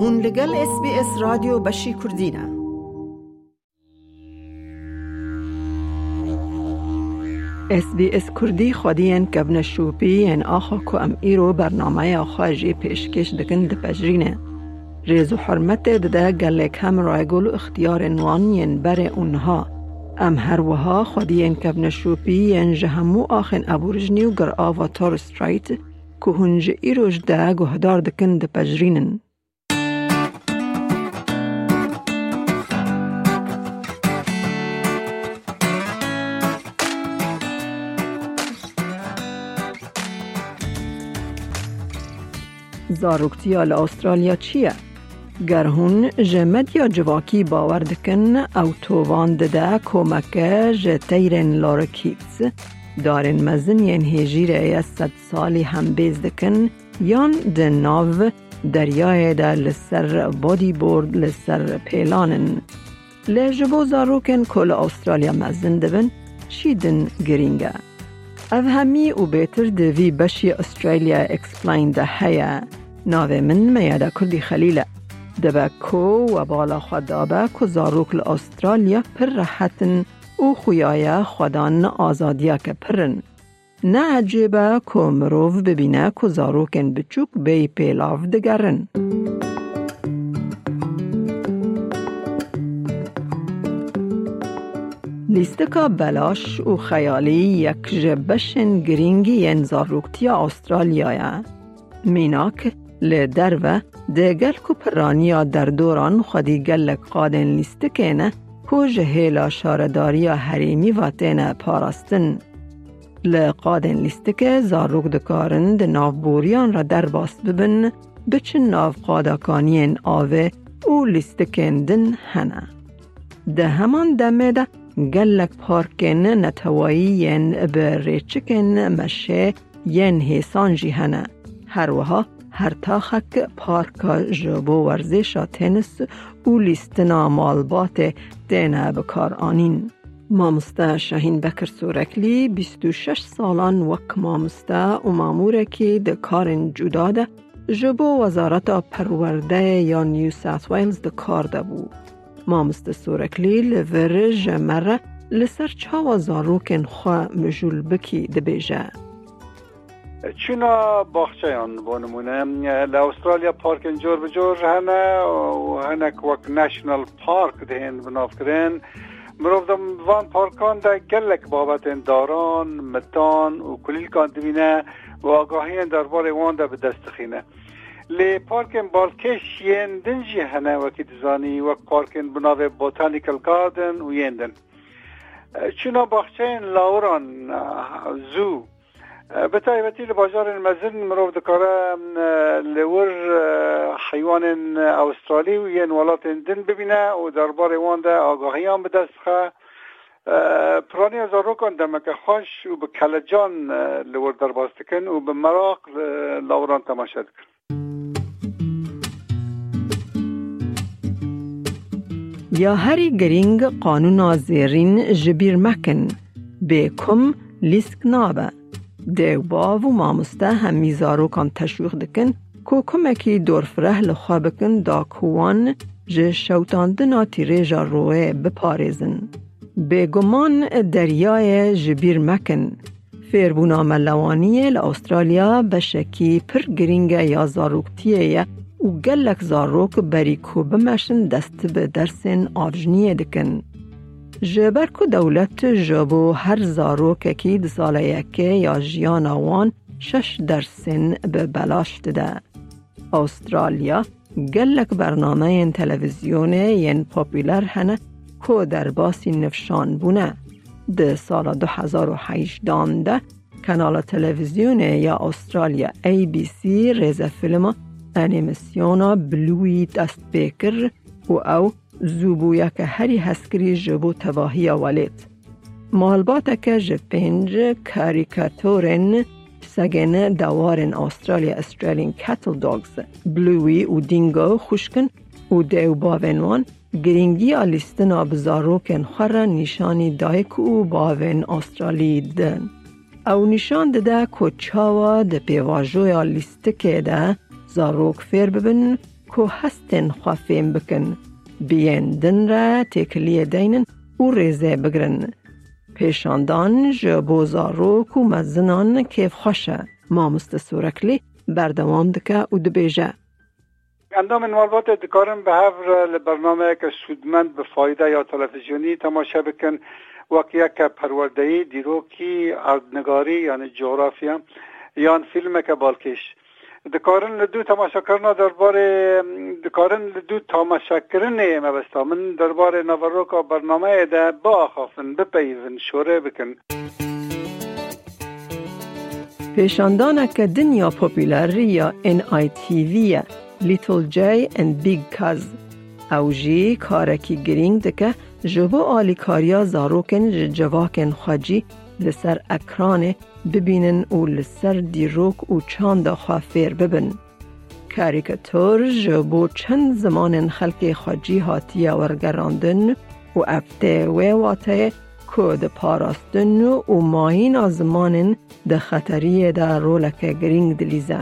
هون لگل اس بی اس رادیو بشی کردینه اس بی اس کردی خودین کبن شوپی ان آخا که ام ایرو برنامه آخا جی پیشکش دکن دپجرینه. ریز و حرمت دده گلک هم رایگل و اختیار نوانین بر اونها. ام هر وها خودین کبن شوپی ان جهمو آخن ابورجنی و گر آوا تور سترایت که هنج ایروش ده گهدار دکن دپجرینن. زاروکتیا استرالیا چیه؟ گر هون جمد یا جواکی باور دکن او تووان دده کمکه جه تیرن لارکیتس دارن مزن ین هیجیر ای صد سالی هم بیز دکن یان ناو دریای ده لسر بادی بورد لسر پیلانن لجبو زاروکن کل استرالیا مزن دبن شیدن گرینگه او همی او بیتر دوی بشی استرالیا اکسپلاین ده هیا ناوه من میاده کردی خلیله دبه کو و بالا خدابه که زاروک استرالیا پر راحتن او خویای خودان آزادیا که پرن. نه عجیبه که مروف ببینه که زاروکن بچوک بی پیلاف دگرن. لیستکا بلاش و خیالی یک جبشن گرینگی ین زاروکتیا استرالیایا. میناک لدرو دگل کو پرانیا در دوران خودی گلک قادن لیستکینه کو جهیلا شارداریا حریمی و تینه پاراستن. لقادن لیستکه زاروک دکارن ده نافبوریان را در باست ببن بچن ناف قادکانین آوه او لیستکندن هنه. ده همان دمه ده گلک پارکن نتوایی به ریچکن مشه ین هیسانجی هنه. هر وها هر تاخک پارکا جبو ورزش تنس و لیستنا مالبات دینه بکار آنین. مامسته شاهین بکر سورکلی 26 سالان وک مامسته و ماموره که ده کارن جدا ده جبو وزارت پرورده یا نیو ساث ویلز ده کار ده بو. مامسته سورکلی لور جمره لسر چاوا زاروکن خواه مجول بکی ده بیجه. چونا باخچیان با نمونه لاسترالیا پارک جور بجور هنه و هنک وک نشنال پارک دهن بناف کرن مروف وان پارکان ده گلک بابت داران متان و کلیل کان دبینه و آگاهی دربار وان ده به دست خینه لی پارکن بالکش ین دنجی هنه وکی دزانی وک پارکن بناو بوتانیکل گاردن و یندن چونا باخچین لاوران زو به تایبتی لباجار مازن مروف دکاره لور حیوان استرالی و یه نوالات دن ببینه و در بار اوان ده آگاهی هم به دست خواه پرانی از رو کن در مکه خوش و به کلجان لور در باست کن و به مراق لوران تماشد کن یا هری گرینگ قانون آزیرین جبیر مکن به کم لیسک نابه دیوبا و مامسته همی زاروکان تشویق دکن که کمکی دورفره لخوا بکن دا کوان جه شوتاندنا تیریجا روه بپارزن. بگمان دریای جبیر مکن فیربونا ملوانی لأسترالیا بشکی پر گرینگ یا زاروکتیه و گلک زاروک بری کو بمشن دست به درسن آفجنیه دکن. کو دولت جبو هر زاروک کی سال یکه یا جیان وان شش در سن به بلاش ده. استرالیا گلک برنامه تلویزیون ین پاپولر هنه کو در باسی نفشان بونه. ده سال 2008 دانده کانال تلویزیون یا استرالیا سی ریز فیلم انیمیسیونا بلوی دست بیکر و او زوبویا که هری هسکری جبو تواهی ولید. مالباتا که جپنج کاریکاتورن سگن دوارن استرالیا استرالین کتل دوگز بلوی و دینگو خوشکن و دیو باونوان گرینگی آلیستن آبزاروکن خور نشانی دایک و باون استرالی دن. او نشان دده که چاوا ده پیواجوی لیستکه ده زاروک فیر ببن که هستن خوافیم بکن بیین دن را تکلیه دینن و ریزه بگرن. پیشاندان جبو زاروک و مزنان کیف خوشه ما مستسورکلی بردوام دکه و دبیجه. اندام انوالبات دکارم به هفر برنامه که سودمند به فایده یا تلویزیونی تماشا بکن وقتی که پروردهی دیروکی اردنگاری یعنی جغرافیا یا فیلم که بالکش دکارن لدو تماشا کرنا دربار دکارن لدو تماشا کرنه مبستا. من دربار نوروکا برنامه ده با خافن بپیون شوره بکن. پیشاندانه که دنیا پوپیلر یا NITV لیتل جی and بیگ کاز او جی کارکی گرینگ دکه جبو آلیکاریا زاروکن جواکن خواجی لسر اکران ببینن و لسر دیروک و چاند خوافیر ببن. کاریکاتور جبو چند زمان خلق خواجی هاتی ورگراندن و افته و واته که ده پاراستن و ماین زمان ده خطری ده رولک گرینگ دلیزه.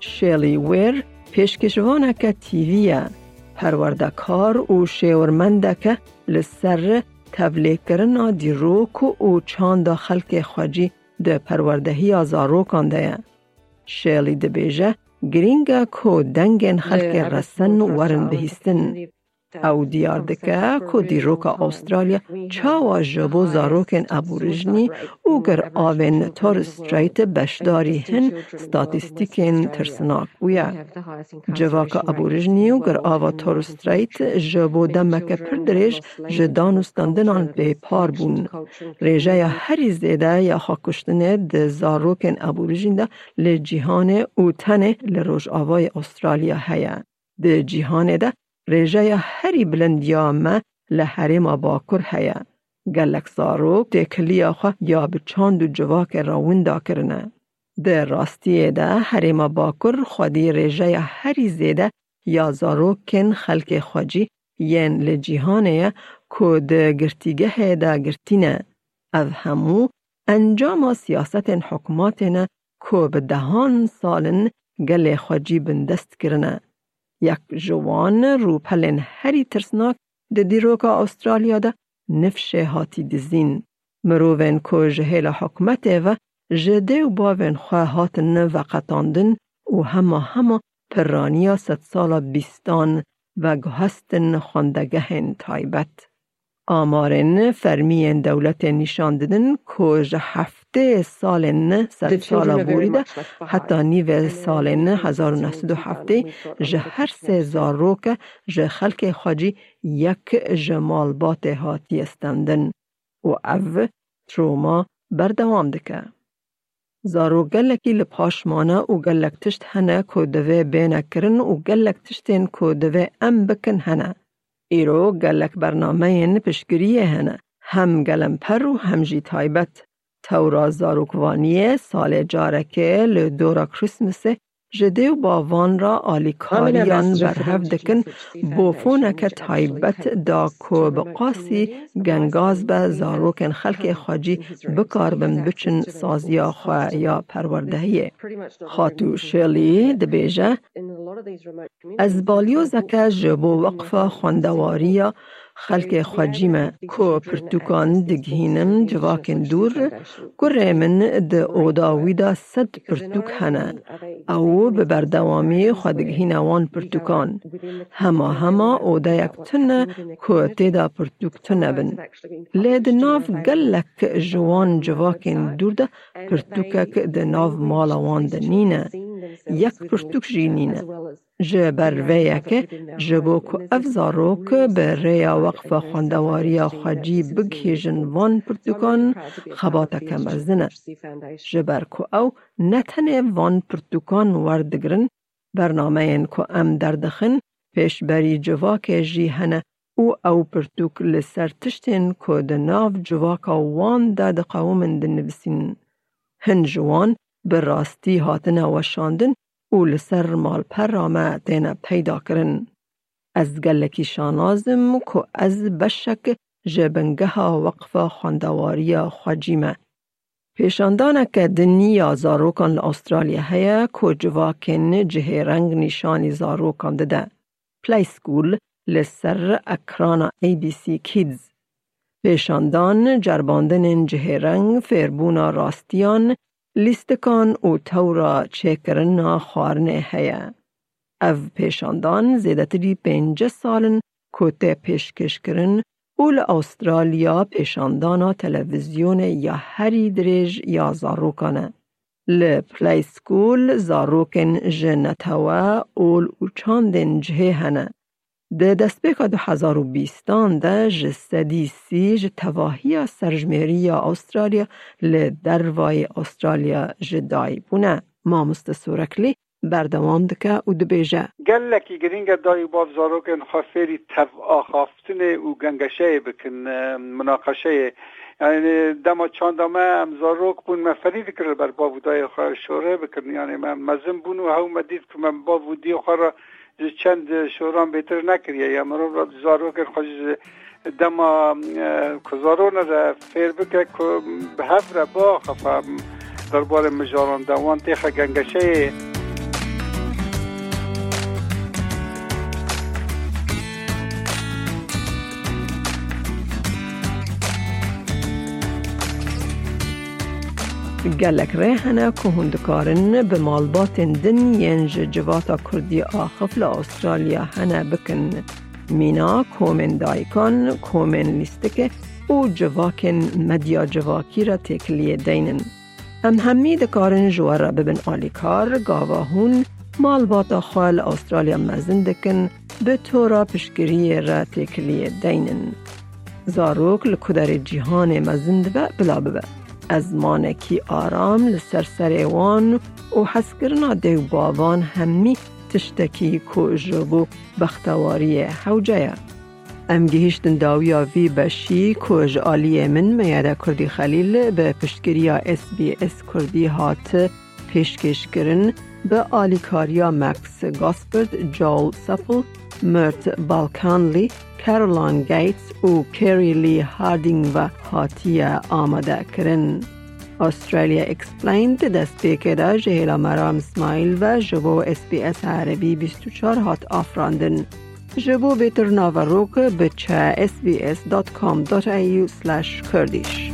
شیلی ویر پیشکشوانک تیویه پروردکار و شیورمندک لسر تبلیغ کرنا دیروک و چاند خلق خواجی ده پروردهی آزارو کانده شیلی دبیجه گرینگا کو دنگن خلق رسن ورن بهیستن او دیار دکه کو دیروکا استرالیا چاوا جبو زاروکن ابورجنی او گر آوین ستریت بشداری هن ستاتیستیکن ترسناک ویا. جواکا ابورجنی او گر آوا تور ستریت جبو دمک پر درش جدان استندنان به پار بون. ریجه یا هری زیده یا خاکشتنه ده زاروکن ابورجین ده لجیهان او تنه لروش آوای استرالیا هیا. ده ده ریجه هری بلندیا ما باکر هیا. گلک زاروک ده کلیا خو یا بچاند و جواک راوندا کرنه. ده راستی ده حرم باکر خودی ریجه هری زیده یا زاروکن خلق خواجی ین لجیهانه که ده گرتیگه ده گرتینه. او همو انجام سیاست حکماتنه که به دهان سالن گل خواجی بندست کرنه. یک جوان روپلن هری ترسناک ده دیروکا استرالیا ده نفش هاتی دزین. مروون که جهیل حکمت و جده و باون خواه هاتن و قطاندن و همه همه پرانیا ست سالا بیستان و گهستن خواندگهن تایبت. آمارن فرمین دولت نشان دادن که هفته سالن ست سال بوریده حتی نیو سالن هزار و هفته جه هر سه جه خلق خاجی یک جمال بات هاتی استندن و او تروما بردوام دکه. زارو گلکی لپاشمانه و گلک تشت هنه که دوه بینه کرن و گلک تشتین که دوه ام بکن هنه. ایرو گلک برنامه پشگریه هنه. هم گلم پر و هم جی تایبت. تورا زاروکوانیه سال جارکه لدورا کریسمسه جده و باوان را آلیکاریان برهف دکن بوفونک تایبت دا کو بقاسی گنگاز به زاروکن خلق خاجی بکار بم بچن سازیا خواه یا پروردهیه. خاتو شلی دبیجه. از بالیو زکه جبو وقف خواندواریا خلق خواجیمه کو پرتوکان دگهینم جواکن دور گره من ده اوداوی دا صد پرتوک او به بردوامی خودگهین وان پرتوکان. هما هما اودا یک تنه کو تیدا پرتوک تنه بن لید ناف گلک جوان جواکن دور ده پرتوکک ده ناف مالا وان ده نینه پرتوک جینینه جه بر که جبو که افزارو که به ریا وقف خواندواری خواجی بگهیجن وان پرتوکان خباتا کم ازنه. جبر که او نتنه وان پرتوکان وردگرن برنامه این که ام دردخن پیش بری جواک جی هنه او او پرتوک لسر تشتین که ده ناف وان دا ده قومن ده نویسین. هن جوان به راستی هاتنه وشاندن او لسر مال پرامه تینا پیدا کرن. از گلکی شانازم که از بشک جبنگه وقف خواندواری خواجیمه. پیشاندانه که دنیا زاروکان لأسترالیا هیا که جواکن جه رنگ نشانی زاروکان ده. پلی سکول لسر اکرانا ای بی سی کیدز. پیشاندان جرباندن جه رنگ فربونا راستیان لیستکان او تورا چکرنا خارنه هیا. او پیشاندان زیدتری پنج سالن کوته پیشکش کرن اول استرالیا پیشاندانا تلویزیون یا هری درج یا زاروکانه. ل پلی سکول زاروکن جنتوا اول او چاندن جه هنه. دو هزار و بیستان ده جسدی سی ج تواهی سرجمیری یا استرالیا ل دروای استرالیا جدای بونه. ما مستسورکلی بردوام دکه و دبیجه. گلکی گرینگ دای باف زاروکن خافری تف آخافتن و گنگشه بکن مناقشه. یعنی دما چاندامه هم زاروک بون من فرید کرد بر باودای خواه شوره بکن. یعنی من مزم بون و هاو مدید که من باودی خواه چند شوران بهتر نکریه یا مرون را زاروک خوش دما کزارون را فیر بکه که هفره با خفا درباره مجاران دوان تیخ گنگشه گلک ریحنه که هندکارن به مالبات دن ینج جواتا کردی آخف استرالیا هنه بکن. مینا کومن دایکان کومن لیستکه او جواکن مدیا جواکی را تکلیه دینن. ام همی دکارن جوارا ببن آلیکار گاواهون مالبات خوال استرالیا مزندکن به طورا پشگری را تکلیه دینن. زاروک لکدر جیهان مزند بلا ببه. از مانکی آرام لسر سریوان و حسکرنا دیو باوان همی تشتکی کو جبو بختواری حوجه ام گهیشتن داویا وی بشی کوج آلی من میاده کردی خلیل به پشتگیریا اس بی اس کردی هات پیشکش کرن به آلیکاریا مکس گاسپرد جول سپل مرت بالکانلی کارولان گیتس و کری لی هاردینگ و هاتیه آماده کرن. استرالیا اکسپلیند دست پیکه جهیلا مرام اسماعیل و جبو اس بی اس عربی 24 هات آفراندن. جبو بیتر ناوروک به چه sbs.com.au slash kurdish.